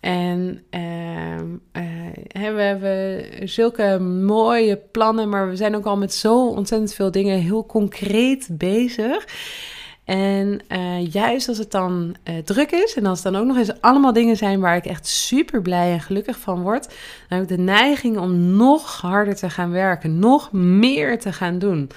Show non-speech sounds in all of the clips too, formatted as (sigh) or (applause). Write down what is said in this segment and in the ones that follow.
En ehm, eh, we hebben zulke mooie plannen, maar we zijn ook al met zo ontzettend veel dingen heel concreet bezig. En uh, juist als het dan uh, druk is en als het dan ook nog eens allemaal dingen zijn waar ik echt super blij en gelukkig van word, dan heb ik de neiging om nog harder te gaan werken, nog meer te gaan doen.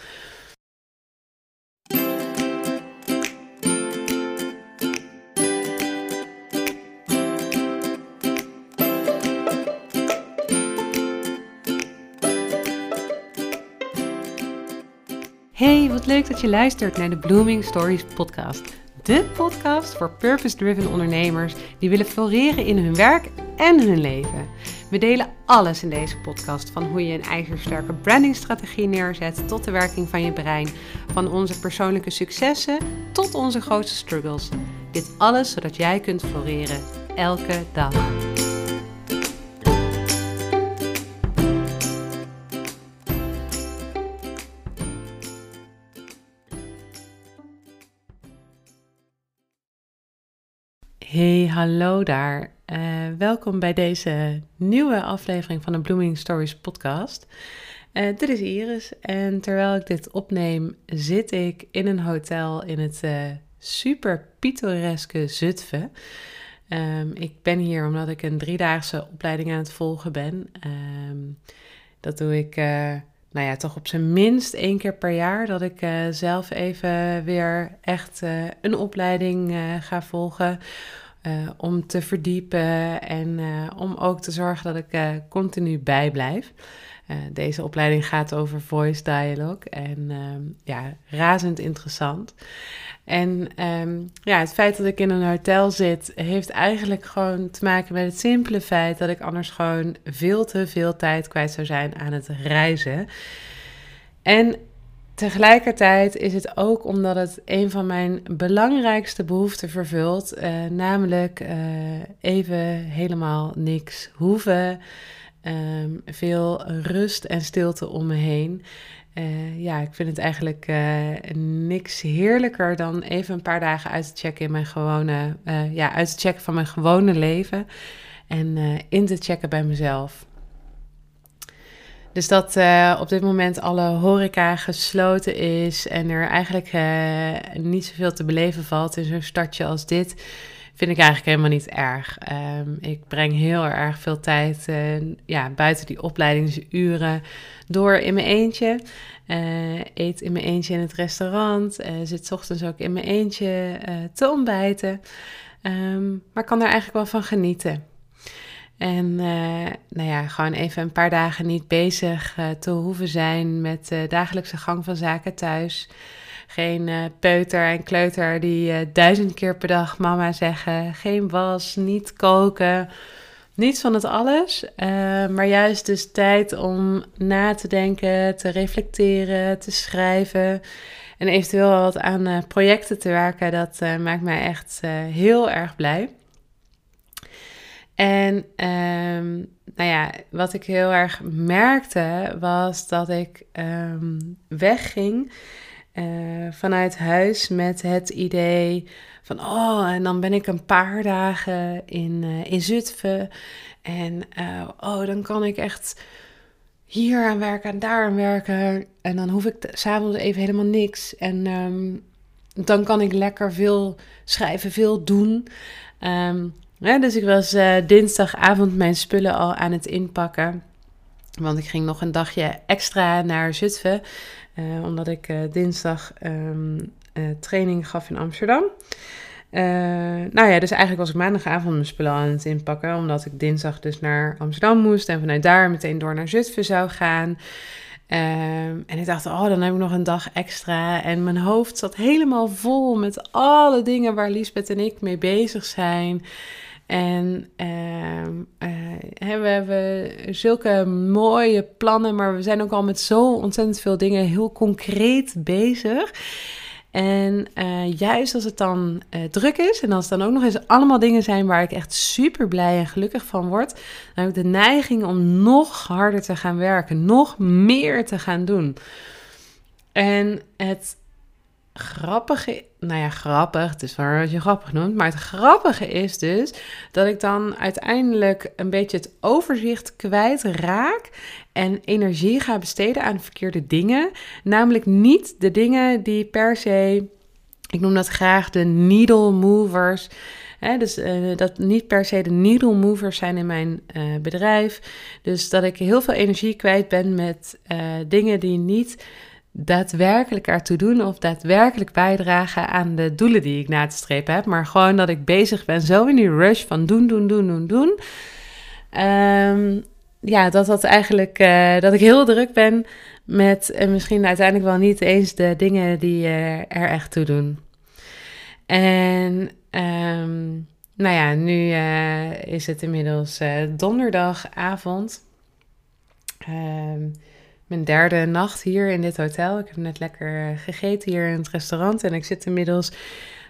Hey, wat leuk dat je luistert naar de Blooming Stories podcast. De podcast voor purpose-driven ondernemers die willen floreren in hun werk en hun leven. We delen alles in deze podcast, van hoe je een ijzersterke brandingstrategie neerzet tot de werking van je brein, van onze persoonlijke successen tot onze grootste struggles. Dit alles zodat jij kunt floreren elke dag. Hey, hallo daar. Uh, welkom bij deze nieuwe aflevering van de Blooming Stories podcast. Uh, dit is Iris en terwijl ik dit opneem zit ik in een hotel in het uh, super pittoreske Zutphen. Um, ik ben hier omdat ik een driedaagse opleiding aan het volgen ben. Um, dat doe ik nou ja, toch op zijn minst één keer per jaar dat ik zelf even weer echt een opleiding ga volgen. Om te verdiepen en om ook te zorgen dat ik continu bijblijf. deze opleiding gaat over voice dialogue en ehm, ja, razend interessant. En um, ja, het feit dat ik in een hotel zit, heeft eigenlijk gewoon te maken met het simpele feit dat ik anders gewoon veel te veel tijd kwijt zou zijn aan het reizen. En tegelijkertijd is het ook omdat het een van mijn belangrijkste behoeften vervult, uh, namelijk uh, even helemaal niks hoeven. Um, veel rust en stilte om me heen. Uh, ja, ik vind het eigenlijk niks heerlijker dan even een paar dagen uit te checken in mijn gewone, ja, uit te checken van mijn gewone leven en in te checken bij mezelf. Dus dat op dit moment alle horeca gesloten is en er eigenlijk niet zoveel te beleven valt in zo'n stadje als dit, vind ik eigenlijk helemaal niet erg. Um, ik breng heel erg veel tijd ja, buiten die opleidingsuren door in mijn eentje. Uh, eet in mijn eentje in het restaurant. Uh, zit ochtends ook in mijn eentje uh, te ontbijten. Um, maar kan daar eigenlijk wel van genieten. En nou ja, gewoon even een paar dagen niet bezig te hoeven zijn met de dagelijkse gang van zaken thuis. Geen peuter en kleuter die duizend keer per dag mama zeggen. Geen was, niet koken. Niets van het alles, maar juist dus tijd om na te denken, te reflecteren, te schrijven en eventueel wat aan projecten te werken. Dat maakt mij echt heel erg blij. En um, nou ja, wat ik heel erg merkte was dat ik um, wegging vanuit huis met het idee van, oh, en dan ben ik een paar dagen in, uh, in Zutphen. En uh, oh, dan kan ik echt hier aan werken en daar aan werken. En dan hoef ik s'avonds even helemaal niks. En um, dan kan ik lekker veel schrijven, veel doen. Um, dus ik was uh, dinsdagavond mijn spullen al aan het inpakken. Want ik ging nog een dagje extra naar Zutphen. Uh, omdat ik uh, dinsdag um, training gaf in Amsterdam. Nou ja, dus eigenlijk was ik maandagavond mijn spullen aan het inpakken, omdat ik dinsdag dus naar Amsterdam moest en vanuit daar meteen door naar Zutphen zou gaan. Uh, en ik dacht, oh, dan heb ik nog een dag extra. En mijn hoofd zat helemaal vol met alle dingen waar Lisbeth en ik mee bezig zijn. En uh, we hebben zulke mooie plannen, maar we zijn ook al met zo ontzettend veel dingen heel concreet bezig. En uh, juist als het dan uh, druk is en als het dan ook nog eens allemaal dingen zijn waar ik echt super blij en gelukkig van word, dan heb ik de neiging om nog harder te gaan werken, nog meer te gaan doen. En het grappige, nou ja, grappig, het is waar als je grappig noemt, maar het grappige is dus dat ik dan uiteindelijk een beetje het overzicht kwijt raak en energie ga besteden aan verkeerde dingen. Namelijk niet de dingen die per se, ik noem dat graag de needle movers. Dus uh, dat niet per se de needle movers zijn in mijn uh, bedrijf. Dus dat ik heel veel energie kwijt ben met uh, dingen die niet daadwerkelijk ertoe doen of daadwerkelijk bijdragen aan de doelen die ik na te strepen heb. Maar gewoon dat ik bezig ben, zo in die rush van doen, doen, doen, doen, doen. Um, ja, dat dat eigenlijk, uh, dat ik heel druk ben met en uh, misschien uiteindelijk wel niet eens de dingen die uh, er echt toe doen. En um, nou ja, nu eh, is het inmiddels donderdagavond. Um, mijn derde nacht hier in dit hotel. Ik heb net lekker gegeten hier in het restaurant. En ik zit inmiddels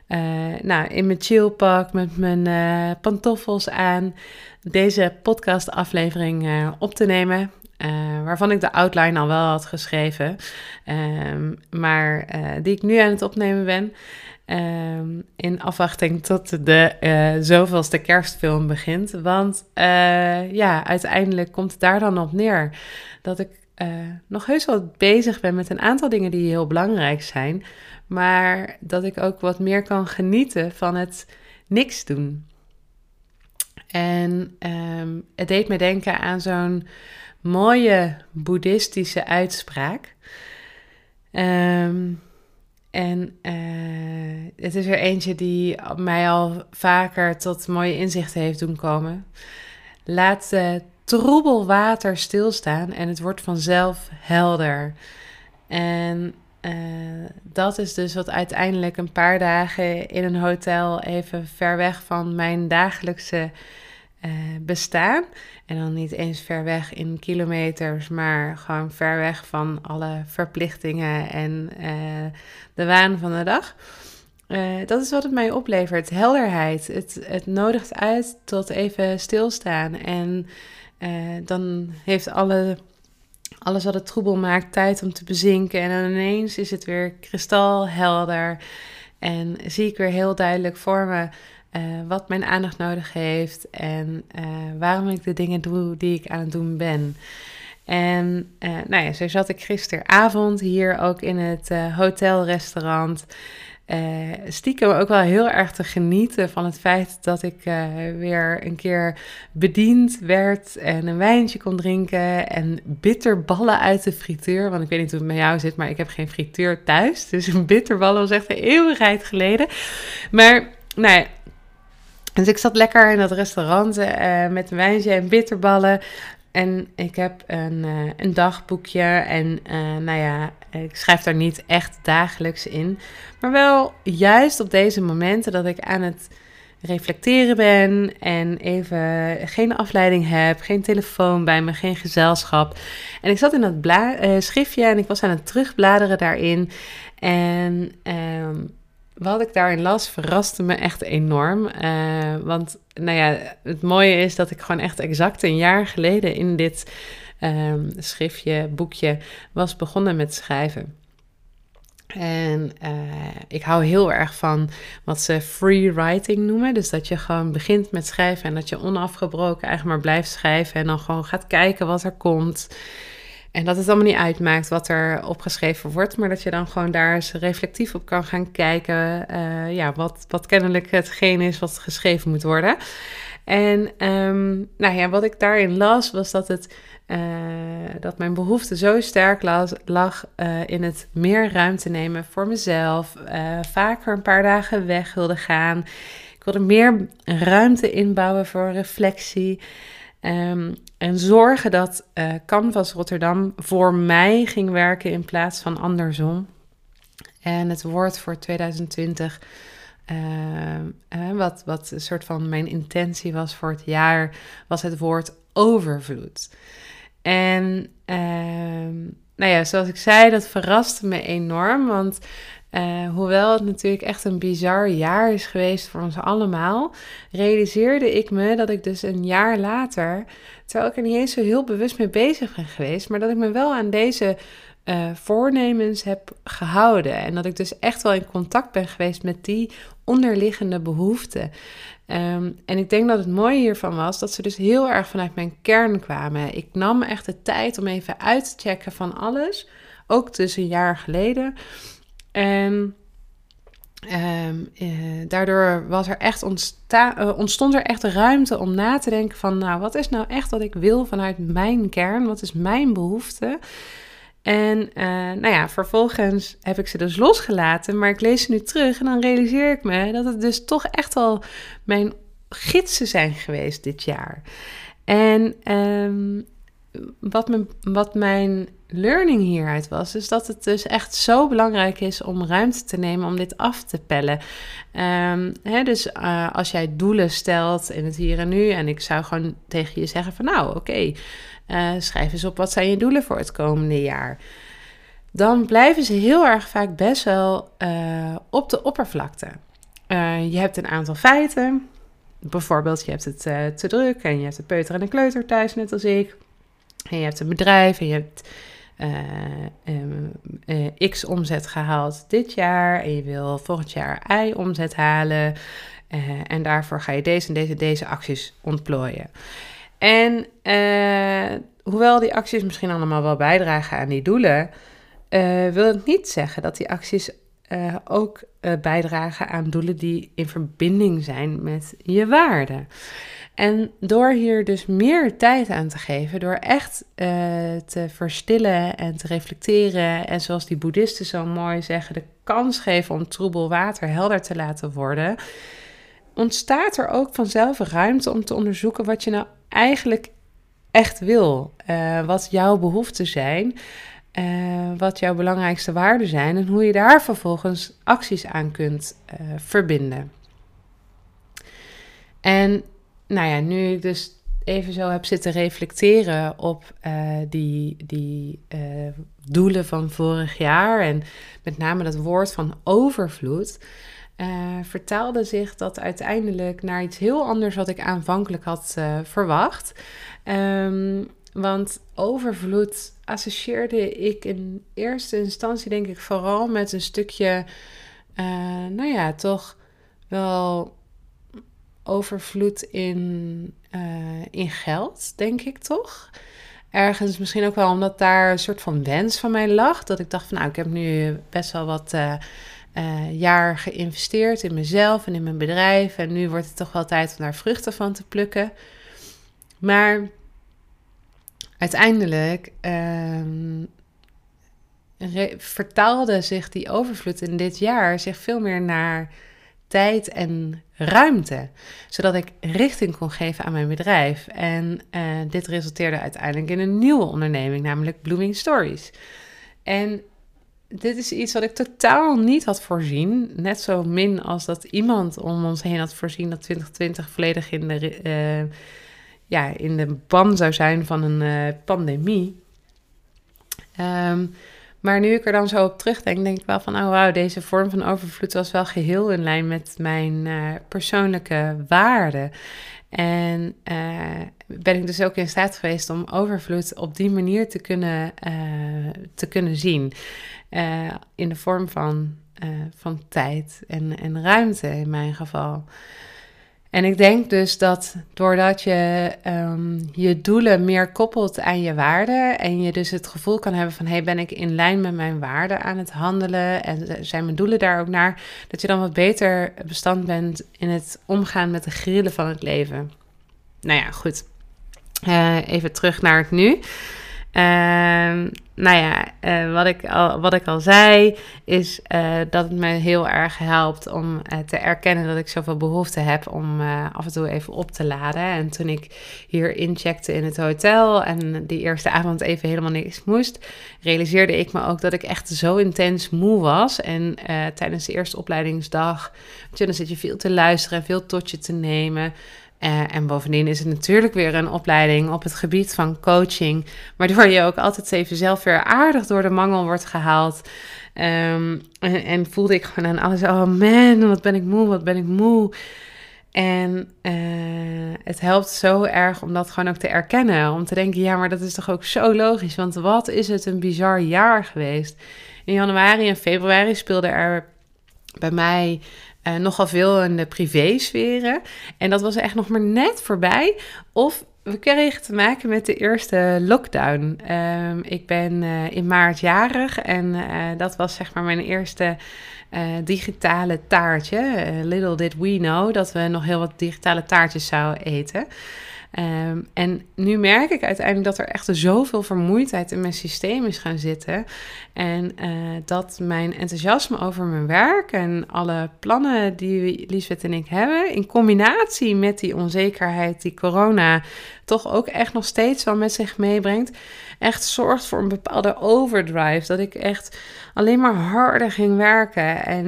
uh, nou, in mijn chillpak met mijn uh, pantoffels aan. Deze podcastaflevering uh, op te nemen. waarvan ik de outline al wel had geschreven. Um, maar die ik nu aan het opnemen ben. Um, in afwachting tot de zoveelste kerstfilm begint. Want ja, uiteindelijk komt het daar dan op neer. Dat ik uh, nog heus wel bezig ben met een aantal dingen die heel belangrijk zijn. Maar dat ik ook wat meer kan genieten van het niks doen. En um, het deed me denken aan zo'n mooie boeddhistische uitspraak. Um, en uh, het is er eentje die mij al vaker tot mooie inzichten heeft doen komen. Laat de troebel water stilstaan en het wordt vanzelf helder. En uh, dat is dus wat uiteindelijk een paar dagen in een hotel even ver weg van mijn dagelijkse uh, bestaan. En dan niet eens ver weg in kilometers, maar gewoon ver weg van alle verplichtingen en uh, de waan van de dag. dat is wat het mij oplevert. Helderheid. Het, het nodigt uit tot even stilstaan. En dan heeft alle alles wat het troebel maakt, tijd om te bezinken. En dan ineens is het weer kristalhelder. En zie ik weer heel duidelijk voor me uh, wat mijn aandacht nodig heeft. En uh, waarom ik de dingen doe die ik aan het doen ben. En nou ja, zo zat ik gisteravond hier ook in het hotelrestaurant uh, stiekem ook wel heel erg te genieten van het feit dat ik uh, weer een keer bediend werd en een wijntje kon drinken en bitterballen uit de frituur. Want ik weet niet hoe het met jou zit, maar ik heb geen frituur thuis. Dus een bitterballen was echt een eeuwigheid geleden. Maar nou ja, dus ik zat lekker in dat restaurant uh, met een wijntje en bitterballen. En ik heb een, uh, een dagboekje en uh, nou ja, ik schrijf daar niet echt dagelijks in. Maar wel juist op deze momenten dat ik aan het reflecteren ben en even geen afleiding heb, geen telefoon bij me, geen gezelschap. En ik zat in dat uh, schriftje en ik was aan het terugbladeren daarin. En um, wat ik daarin las, verraste me echt enorm. Uh, want nou ja, het mooie is dat ik gewoon echt exact een jaar geleden in dit um, schriftje, boekje, was begonnen met schrijven. En uh, ik hou heel erg van wat ze free writing noemen. Dus dat je gewoon begint met schrijven en dat je onafgebroken eigenlijk maar blijft schrijven. En dan gewoon gaat kijken wat er komt. En dat het allemaal niet uitmaakt wat er opgeschreven wordt, maar dat je dan gewoon daar eens reflectief op kan gaan kijken. Uh, ja, wat, wat kennelijk hetgeen is wat geschreven moet worden. En um, nou ja, wat ik daarin las, was dat, het, uh, dat mijn behoefte zo sterk las, lag uh, in het meer ruimte nemen voor mezelf. vaker een paar dagen weg wilde gaan. Ik wilde meer ruimte inbouwen voor reflectie. Um, en zorgen dat uh, Canvas Rotterdam voor mij ging werken in plaats van andersom. En het woord voor 2020, uh, uh, wat, wat een soort van mijn intentie was voor het jaar, was het woord overvloed. En ehm, nou ja, zoals ik zei, dat verraste me enorm. Want uh, hoewel het natuurlijk echt een bizar jaar is geweest voor ons allemaal, realiseerde ik me dat ik dus een jaar later, terwijl ik er niet eens zo heel bewust mee bezig ben geweest, maar dat ik me wel aan deze voornemens heb gehouden. En dat ik dus echt wel in contact ben geweest met die onderliggende behoeften. Ehm, en ik denk dat het mooie hiervan was dat ze dus heel erg vanuit mijn kern kwamen. Ik nam echt de tijd om even uit te checken van alles, ook dus een jaar geleden. En ehm, eh, daardoor was er echt uh, ontstond er echt ruimte om na te denken van, nou, wat is nou echt wat ik wil vanuit mijn kern? Wat is mijn behoefte? En uh, nou ja, vervolgens heb ik ze dus losgelaten, maar ik lees ze nu terug en dan realiseer ik me dat het dus toch echt al mijn gidsen zijn geweest dit jaar. En um, wat, mijn, wat mijn learning hieruit was, is dat het dus echt zo belangrijk is om ruimte te nemen om dit af te pellen. Um, hè, dus uh, als jij doelen stelt in het hier en nu, en ik zou gewoon tegen je zeggen van nou oké, uh, schrijf eens op wat zijn je doelen voor het komende jaar. Dan blijven ze heel erg vaak best wel uh, op de oppervlakte. je hebt een aantal feiten. Bijvoorbeeld, je hebt het te druk en je hebt een peuter en een kleuter thuis, net als ik. En je hebt een bedrijf en je hebt uh, uh, X omzet gehaald dit jaar. En je wil volgend jaar Y omzet halen. en daarvoor ga je deze en deze, deze acties ontplooien. En hoewel die acties misschien allemaal wel bijdragen aan die doelen, wil het niet zeggen dat die acties ook bijdragen aan doelen die in verbinding zijn met je waarden. En door hier dus meer tijd aan te geven, door echt uh, te verstillen en te reflecteren en zoals die boeddhisten zo mooi zeggen, de kans geven om troebel water helder te laten worden, ontstaat er ook vanzelf ruimte om te onderzoeken wat je nou eigenlijk echt wil, wat jouw behoeften zijn. Uh, wat jouw belangrijkste waarden zijn en hoe je daar vervolgens acties aan kunt verbinden. En nou ja, nu ik dus even zo heb zitten reflecteren op uh, die, die doelen van vorig jaar en met name dat woord van overvloed, vertaalde zich dat uiteindelijk naar iets heel anders wat ik aanvankelijk had verwacht. Um, want overvloed associeerde ik in eerste instantie denk ik vooral met een stukje, nou ja, toch wel overvloed in, uh, in geld, denk ik toch? Ergens misschien ook wel omdat daar een soort van wens van mij lag. Dat ik dacht van nou, ik heb nu best wel wat uh, jaar geïnvesteerd in mezelf en in mijn bedrijf. En nu wordt het toch wel tijd om daar vruchten van te plukken. Maar uiteindelijk ehm, vertaalde zich die overvloed in dit jaar zich veel meer naar tijd en ruimte, zodat ik richting kon geven aan mijn bedrijf. En uh, dit resulteerde uiteindelijk in een nieuwe onderneming, namelijk Blooming Stories. En dit is iets wat ik totaal niet had voorzien. Net zo min als dat iemand om ons heen had voorzien dat 2020 volledig in de, uh, ja, in de ban zou zijn van een uh, pandemie. Um, maar nu ik er dan zo op terugdenk, denk ik wel van, oh wauw, deze vorm van overvloed was wel geheel in lijn met mijn uh, persoonlijke waarden. En uh, ben ik dus ook in staat geweest om overvloed op die manier te kunnen, te kunnen zien. in de vorm van, van tijd en, en ruimte in mijn geval. En ik denk dus dat doordat je um, je doelen meer koppelt aan je waarden en je dus het gevoel kan hebben van hey, ben ik in lijn met mijn waarden aan het handelen en zijn mijn doelen daar ook naar, dat je dan wat beter bestand bent in het omgaan met de grillen van het leven. Nou ja, goed. Uh, even terug naar het nu. Uh, nou ja, uh, wat, ik al, wat ik al zei, is uh, dat het me heel erg helpt om uh, te erkennen dat ik zoveel behoefte heb om af en toe even op te laden. En toen ik hier incheckte in het hotel en die eerste (laughs) avond even helemaal niks moest, realiseerde ik me ook dat ik echt zo intens moe was. En tijdens de eerste opleidingsdag, zit je veel te luisteren en veel tot je te nemen. Uh, en bovendien is het natuurlijk weer een opleiding op het gebied van coaching, waardoor je ook altijd even zelf weer aardig door de mangel wordt gehaald. Um, en, voelde ik gewoon aan alles, oh man, wat ben ik moe, wat ben ik moe. En uh, het helpt zo erg om dat gewoon ook te erkennen. Om te denken, ja, maar dat is toch ook zo logisch. Want wat is het een bizar jaar geweest. In januari en februari speelde er bij mij uh, nogal veel in de privésferen. En dat was echt nog maar net voorbij. Of we kregen te maken met de eerste lockdown. Um, ik ben uh, in maart jarig en uh, dat was zeg maar mijn eerste digitale taartje. little did we know dat we nog heel wat digitale taartjes zouden eten. Um, en nu merk ik uiteindelijk dat er echt zoveel vermoeidheid in mijn systeem is gaan zitten. En uh, dat mijn enthousiasme over mijn werk en alle plannen die Liesbeth en ik hebben, in combinatie met die onzekerheid die corona toch ook echt nog steeds wel met zich meebrengt, echt zorgt voor een bepaalde overdrive. Dat ik echt alleen maar harder ging werken. En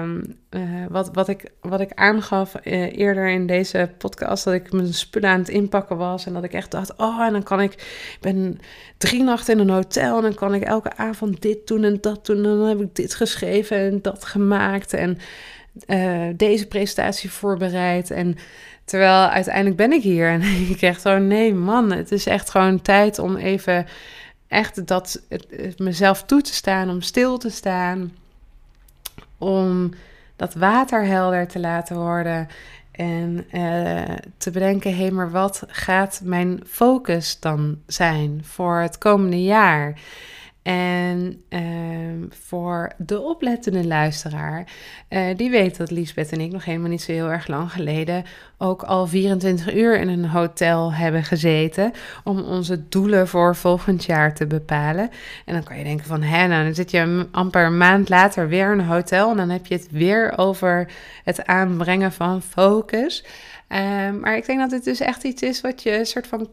um, uh, wat, wat, ik, wat ik aangaf uh, eerder in deze podcast, dat ik mijn spullen aan het inpakken was. En dat ik echt dacht, oh, en dan kan ik, ik ben drie nachten in een hotel en dan kan ik elke avond dit doen en dat doen. En dan heb ik dit geschreven en dat gemaakt en uh, deze presentatie voorbereid. En terwijl uiteindelijk ben ik hier en (laughs) ik echt zo, nee man, het is echt gewoon tijd om even echt dat, het, mezelf toe te staan, om stil te staan, om dat water helder te laten worden en uh, te bedenken, hé, hey, maar wat gaat mijn focus dan zijn voor het komende jaar? En uh, voor de oplettende luisteraar, uh, die weet dat Liesbeth en ik nog helemaal niet zo heel erg lang geleden ook al 24 uur in een hotel hebben gezeten om onze doelen voor volgend jaar te bepalen. En dan kan je denken van, hè, nou, dan zit je amper een maand later weer in een hotel en dan heb je het weer over het aanbrengen van focus. Uh, maar ik denk dat dit dus echt iets is wat je soort van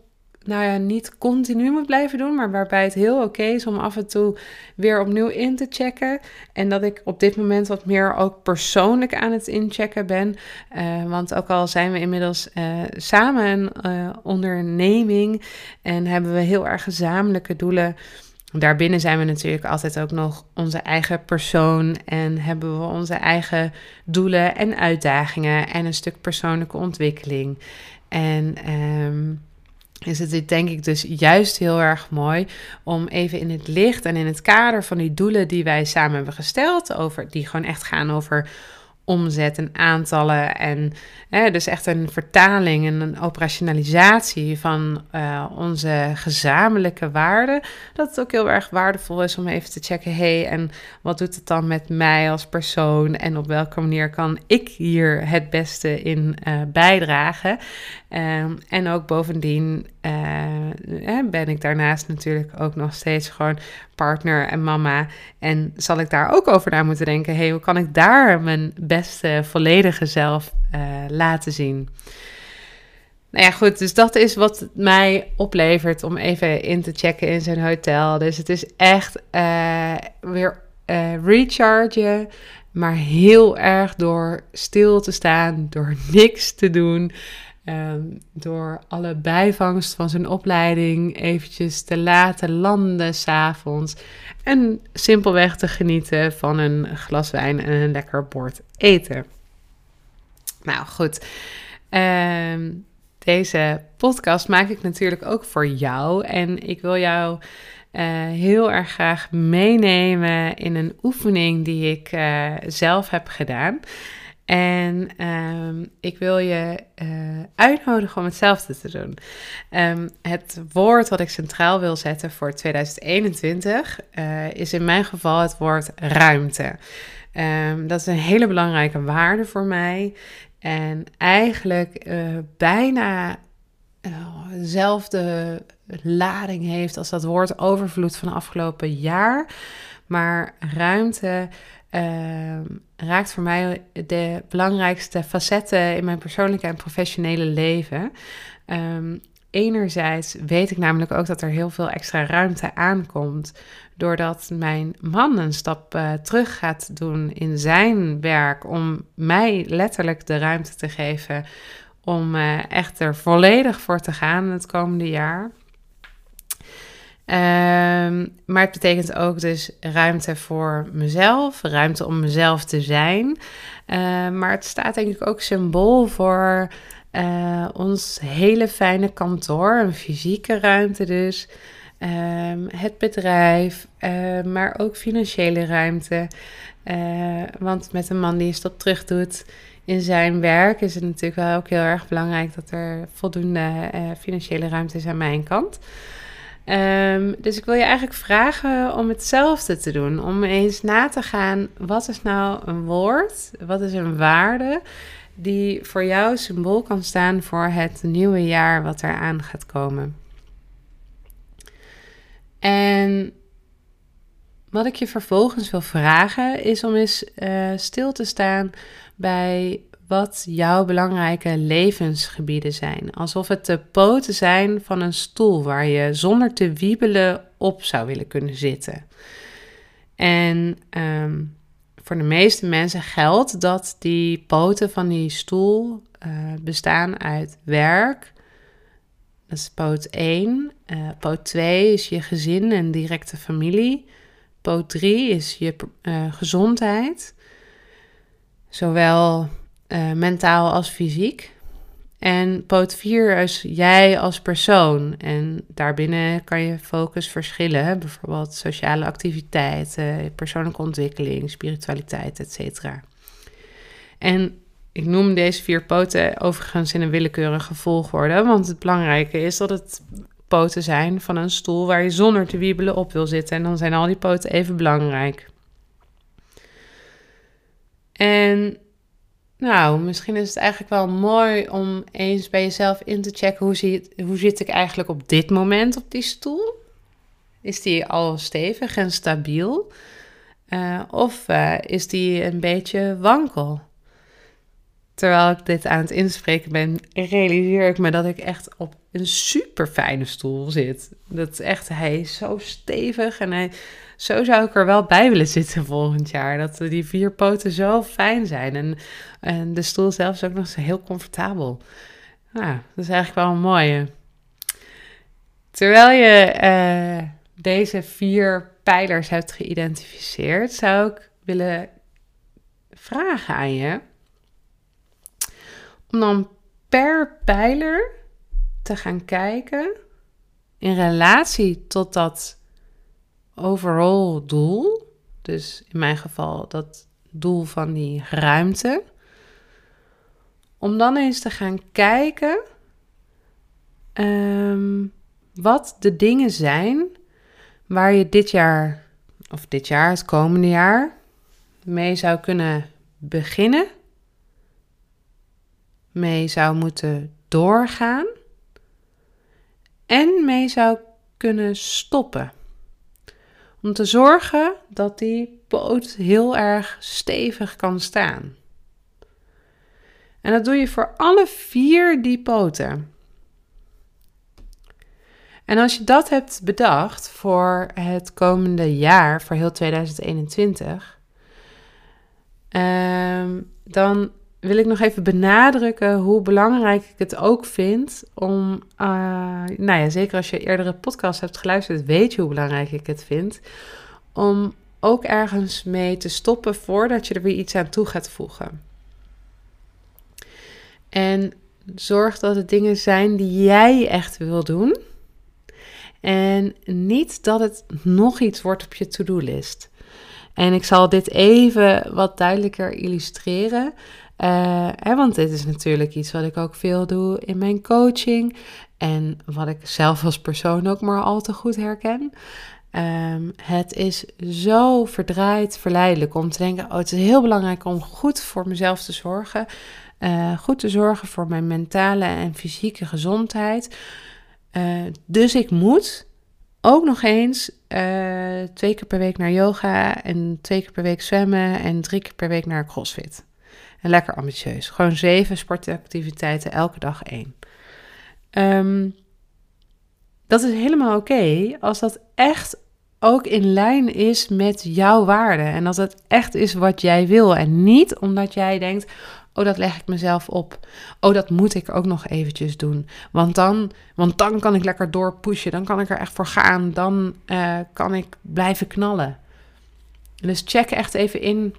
nou ja, niet continu moet blijven doen, maar waarbij het heel oké is om af en toe weer opnieuw in te checken. En dat ik op dit moment wat meer ook persoonlijk aan het inchecken ben. Uh, want ook al zijn we inmiddels uh, samen een uh, onderneming en hebben we heel erg gezamenlijke doelen. Daarbinnen zijn we natuurlijk altijd ook nog onze eigen persoon en hebben we onze eigen doelen en uitdagingen en een stuk persoonlijke ontwikkeling. En um, is het denk ik dus juist heel erg mooi om even in het licht en in het kader van die doelen die wij samen hebben gesteld, over, die gewoon echt gaan over omzet en aantallen. En hè, dus echt een vertaling en een operationalisatie van uh, onze gezamenlijke waarden. Dat het ook heel erg waardevol is om even te checken: hey, en wat doet het dan met mij als persoon? En op welke manier kan ik hier het beste in uh, bijdragen? Um, en ook bovendien uh, ben ik daarnaast natuurlijk ook nog steeds gewoon partner en mama. En zal ik daar ook over na moeten denken: hey, hoe kan ik daar mijn beste volledige zelf uh, laten zien? Nou ja, goed, dus dat is wat mij oplevert om even in te checken in zijn hotel. Dus het is echt weer rechargen, maar heel erg door stil te staan, door niks te doen. Um, door alle bijvangst van zijn opleiding eventjes te laten landen s'avonds. En simpelweg te genieten van een glas wijn en een lekker bord eten. Nou goed, um, deze podcast maak ik natuurlijk ook voor jou. En ik wil jou uh, heel erg graag meenemen in een oefening die ik uh, zelf heb gedaan. En um, ik wil je uh, uitnodigen om hetzelfde te doen. Um, het woord wat ik centraal wil zetten voor 2021 uh, is in mijn geval het woord ruimte. Um, dat is een hele belangrijke waarde voor mij. En eigenlijk uh, bijna dezelfde lading heeft als dat woord overvloed van afgelopen jaar. Maar ruimte raakt voor mij de belangrijkste facetten in mijn persoonlijke en professionele leven. Um, enerzijds weet ik namelijk ook dat er heel veel extra ruimte aankomt. Doordat mijn man een stap uh, terug gaat doen in zijn werk. Om mij letterlijk de ruimte te geven om uh, echt er volledig voor te gaan het komende jaar. Ehm, maar het betekent ook dus ruimte voor mezelf, ruimte om mezelf te zijn. Ehm, maar het staat denk ik ook symbool voor uh, ons hele fijne kantoor, een fysieke ruimte dus. Ehm, het bedrijf, maar ook financiële ruimte. Uh, want met een man die een stap terug doet in zijn werk, is het natuurlijk wel ook heel erg belangrijk dat er voldoende financiële ruimte is aan mijn kant. Um, dus ik wil je eigenlijk vragen om hetzelfde te doen. Om eens na te gaan, wat is nou een woord? Wat is een waarde die voor jou symbool kan staan voor het nieuwe jaar wat eraan gaat komen? En wat ik je vervolgens wil vragen is om eens uh, stil te staan bij wat jouw belangrijke levensgebieden zijn. Alsof het de poten zijn van een stoel waar je zonder te wiebelen op zou willen kunnen zitten. En um, voor de meeste mensen geldt dat die poten van die stoel uh, bestaan uit werk. Dat is poot 1. Uh, poot 2 is je gezin en directe familie. Poot 3 is je uh, gezondheid. Zowel uh, mentaal als fysiek. En poot 4 is jij als persoon. En daarbinnen kan je focus verschillen. Bijvoorbeeld sociale activiteiten, persoonlijke ontwikkeling, spiritualiteit, etc. En ik noem deze vier poten overigens in een willekeurige volgorde. Want het belangrijke is dat het poten zijn van een stoel waar je zonder te wiebelen op wil zitten. En dan zijn al die poten even belangrijk. En nou, misschien is het eigenlijk wel mooi om eens bij jezelf in te checken hoe zit, hoe zit ik eigenlijk op dit moment op die stoel? Is die al stevig en stabiel? Uh, of uh, is die een beetje wankel? Terwijl ik dit aan het inspreken ben, realiseer ik me dat ik echt op een super fijne stoel zit. Dat echt, hij is zo stevig en hij, zo zou ik er wel bij willen zitten volgend jaar. Dat die vier poten zo fijn zijn en, en de stoel zelf is ook nog eens heel comfortabel. Nou, dat is eigenlijk wel een mooie. Terwijl je uh, deze vier pijlers hebt geïdentificeerd, zou ik willen vragen aan je om dan per pijler te gaan kijken in relatie tot dat overall doel. Dus in mijn geval dat doel van die ruimte. Om dan eens te gaan kijken um, wat de dingen zijn waar je dit jaar, of dit jaar, het komende jaar, mee zou kunnen beginnen mee zou moeten doorgaan en mee zou kunnen stoppen. Om te zorgen dat die poot heel erg stevig kan staan. En dat doe je voor alle vier die poten. En als je dat hebt bedacht voor het komende jaar, voor heel 2021, ehm, dan wil ik nog even benadrukken hoe belangrijk ik het ook vind om, uh, nou ja, zeker als je eerdere podcast hebt geluisterd, weet je hoe belangrijk ik het vind, om ook ergens mee te stoppen voordat je er weer iets aan toe gaat voegen. En zorg dat het dingen zijn die jij echt wil doen. En niet dat het nog iets wordt op je to-do-list. En ik zal dit even wat duidelijker illustreren. Hè, want dit is natuurlijk iets wat ik ook veel doe in mijn coaching. En wat ik zelf als persoon ook maar al te goed herken. Um, het is zo verdraaid verleidelijk om te denken: oh, het is heel belangrijk om goed voor mezelf te zorgen. Uh, goed te zorgen voor mijn mentale en fysieke gezondheid. Uh, dus ik moet ook nog eens twee keer per week naar yoga en twee keer per week zwemmen en drie keer per week naar CrossFit. En lekker ambitieus. Gewoon zeven sportactiviteiten, elke dag één. Um, dat is helemaal oké als dat echt ook in lijn is met jouw waarden. En dat het echt is wat jij wil. En niet omdat jij denkt: Oh, dat leg ik mezelf op. Oh, dat moet ik ook nog eventjes doen. Want dan, want dan kan ik lekker doorpushen. Dan kan ik er echt voor gaan. Dan uh, kan ik blijven knallen. Dus check echt even in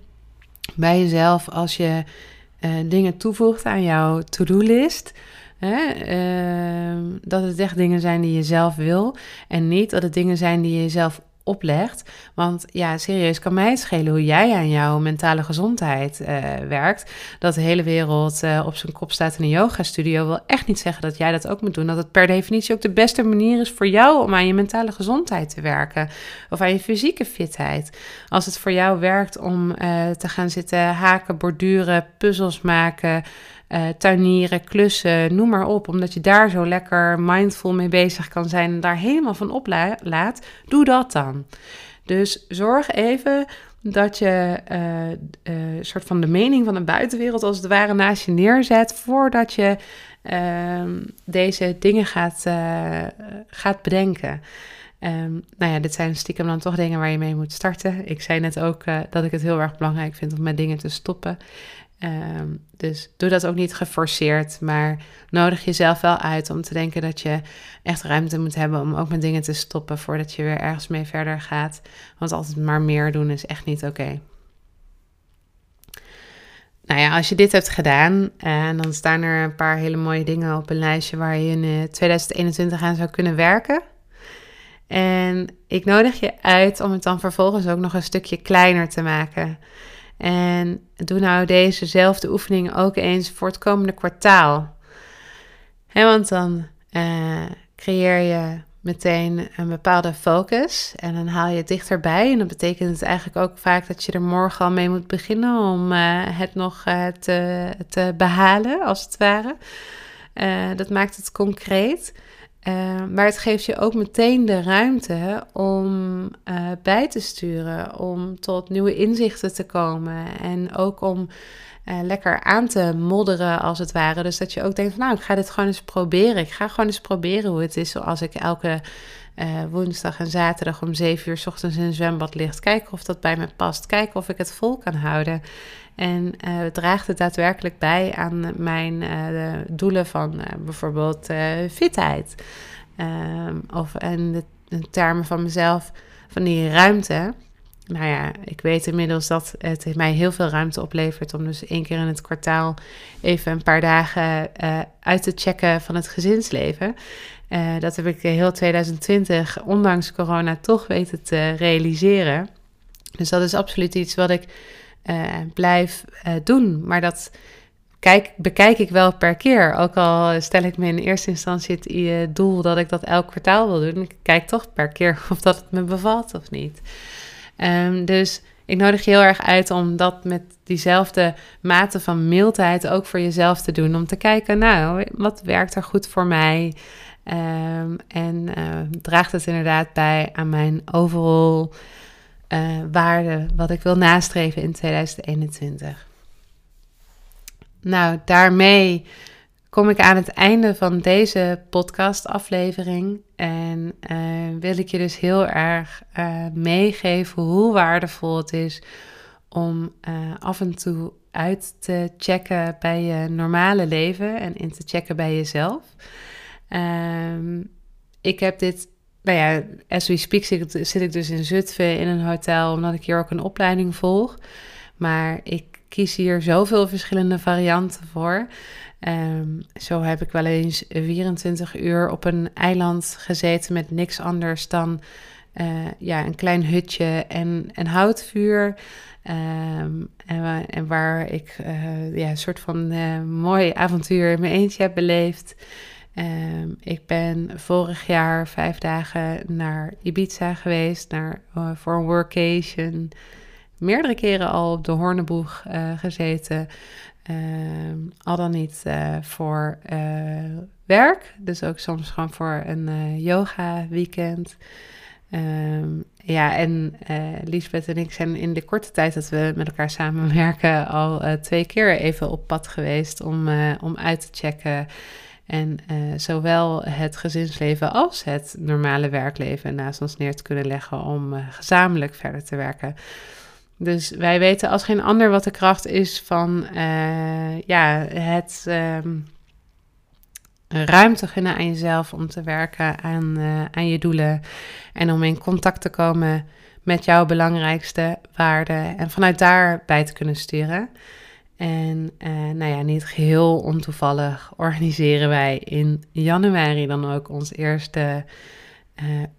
bij jezelf als je uh, dingen toevoegt aan jouw to-do-list. Uh, dat het echt dingen zijn die je zelf wil. En niet dat het dingen zijn die je zelf oplegt. Want ja, serieus, kan mij schelen hoe jij aan jouw mentale gezondheid uh, werkt. Dat de hele wereld uh, op zijn kop staat in een yoga-studio wil echt niet zeggen dat jij dat ook moet doen. Dat het per definitie ook de beste manier is voor jou om aan je mentale gezondheid te werken. Of aan je fysieke fitheid. Als het voor jou werkt om uh, te gaan zitten haken, borduren, puzzels maken uh, tuinieren, klussen, noem maar op. Omdat je daar zo lekker mindful mee bezig kan zijn en daar helemaal van oplaat. Doe dat dan. Dus zorg even dat je een uh, uh, soort van de mening van de buitenwereld als het ware naast je neerzet voordat je ehm, deze dingen gaat, gaat bedenken. Um, nou ja, dit zijn stiekem dan toch dingen waar je mee moet starten. Ik zei net ook dat ik het heel erg belangrijk vind om met dingen te stoppen. Um, dus doe dat ook niet geforceerd, maar nodig jezelf wel uit om te denken dat je echt ruimte moet hebben om ook met dingen te stoppen voordat je weer ergens mee verder gaat. Want altijd maar meer doen is echt niet oké. Nou ja, als je dit hebt gedaan, en dan staan er een paar hele mooie dingen op een lijstje waar je in 2021 aan zou kunnen werken. En ik nodig je uit om het dan vervolgens ook nog een stukje kleiner te maken. En doe nou dezezelfde oefening ook eens voor het komende kwartaal. want dan uh, creëer je meteen een bepaalde focus en dan haal je het dichterbij. En dat betekent het eigenlijk ook vaak dat je er morgen al mee moet beginnen om uh, het nog uh, te, te behalen, als het ware. dat maakt het concreet. Uh, maar het geeft je ook meteen de ruimte om uh, bij te sturen, om tot nieuwe inzichten te komen en ook om uh, lekker aan te modderen als het ware. Dus dat je ook denkt van nou, ik ga dit gewoon eens proberen. Ik ga gewoon eens proberen hoe het is als ik elke woensdag en zaterdag om 7 uur s ochtends in een zwembad ligt. Kijken of dat bij me past. Kijken of ik het vol kan houden. En uh, draagt het daadwerkelijk bij aan mijn uh, doelen van uh, bijvoorbeeld fitheid. Ehm, of de, de, termen van mezelf, van die ruimte. Nou ja, ik weet inmiddels dat het mij heel veel ruimte oplevert om dus één keer in het kwartaal even een paar dagen uit te checken van het gezinsleven. dat heb ik heel 2020, ondanks corona, toch weten te realiseren. Dus dat is absoluut iets wat ik uh, blijf uh, doen. Maar dat kijk, bekijk ik wel per keer. Ook al stel ik me in eerste instantie het uh, doel dat ik dat elk kwartaal wil doen. Ik kijk toch per keer (laughs) of dat het me bevalt of niet. Um, dus ik nodig je heel erg uit om dat met diezelfde mate van mildheid ook voor jezelf te doen. Om te kijken, nou, wat werkt er goed voor mij? Um, en draagt het inderdaad bij aan mijn overall uh, waarde wat ik wil nastreven in 2021. Nou, daarmee kom ik aan het einde van deze podcastaflevering. En uh, wil ik je dus heel erg uh, meegeven hoe waardevol het is om af en toe uit te checken bij je normale leven en in te checken bij jezelf. Um, ik heb dit nou ja, as we speak zit, ik dus in Zutphen in een hotel, omdat ik hier ook een opleiding volg. Maar ik kies hier zoveel verschillende varianten voor. Um, zo heb ik wel eens 24 uur op een eiland gezeten met niks anders dan uh, ja, een klein hutje en een houtvuur. Um, en, waar ik uh, ja, een soort van uh, mooi avontuur in mijn eentje heb beleefd. Um, ik ben vorig jaar vijf dagen naar Ibiza geweest naar, uh, voor een workation. Meerdere keren al op de Horneboeg uh, gezeten. Um, al dan niet uh, voor werk. Dus ook soms gewoon voor een yoga weekend. Um, ja, en Lisbeth en ik zijn in de korte tijd dat we met elkaar samenwerken al twee keer even op pad geweest om, om uit te checken en uh, zowel het gezinsleven als het normale werkleven naast ons neer te kunnen leggen om uh, gezamenlijk verder te werken. Dus wij weten als geen ander wat de kracht is van uh, ja, het um, ruimte gunnen aan jezelf om te werken aan, aan je doelen en om in contact te komen met jouw belangrijkste waarden en vanuit daar bij te kunnen sturen. En uh, nou ja, niet geheel ontoevallig organiseren wij in januari dan ook ons eerste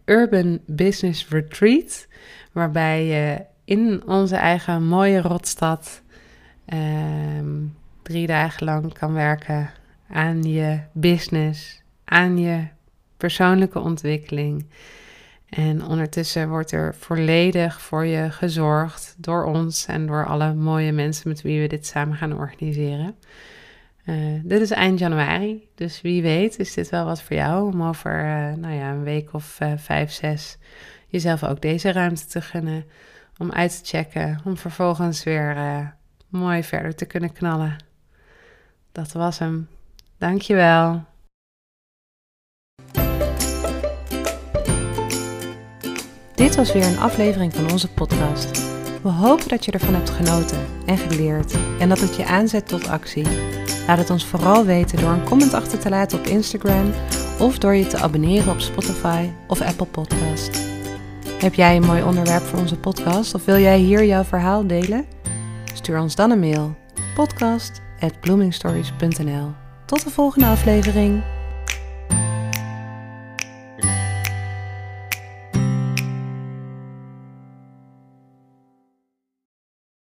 Urban Business Retreat, waarbij je in onze eigen mooie rotstad ehm, drie dagen lang kan werken aan je business, aan je persoonlijke ontwikkeling. En ondertussen wordt er volledig voor je gezorgd door ons en door alle mooie mensen met wie we dit samen gaan organiseren. Uh, dit is eind januari, dus wie weet is dit wel wat voor jou om over uh, nou ja, een week of uh, vijf, zes jezelf ook deze ruimte te gunnen om uit te checken, om vervolgens weer mooi verder te kunnen knallen. Dat was hem. Dankjewel. Dit was weer een aflevering van onze podcast. We hopen dat je ervan hebt genoten en geleerd en dat het je aanzet tot actie. Laat het ons vooral weten door een comment achter te laten op Instagram of door je te abonneren op Spotify of Apple Podcast. Heb jij een mooi onderwerp voor onze podcast of wil jij hier jouw verhaal delen? Stuur ons dan een mail podcast@bloomingstories.nl. Tot de volgende aflevering.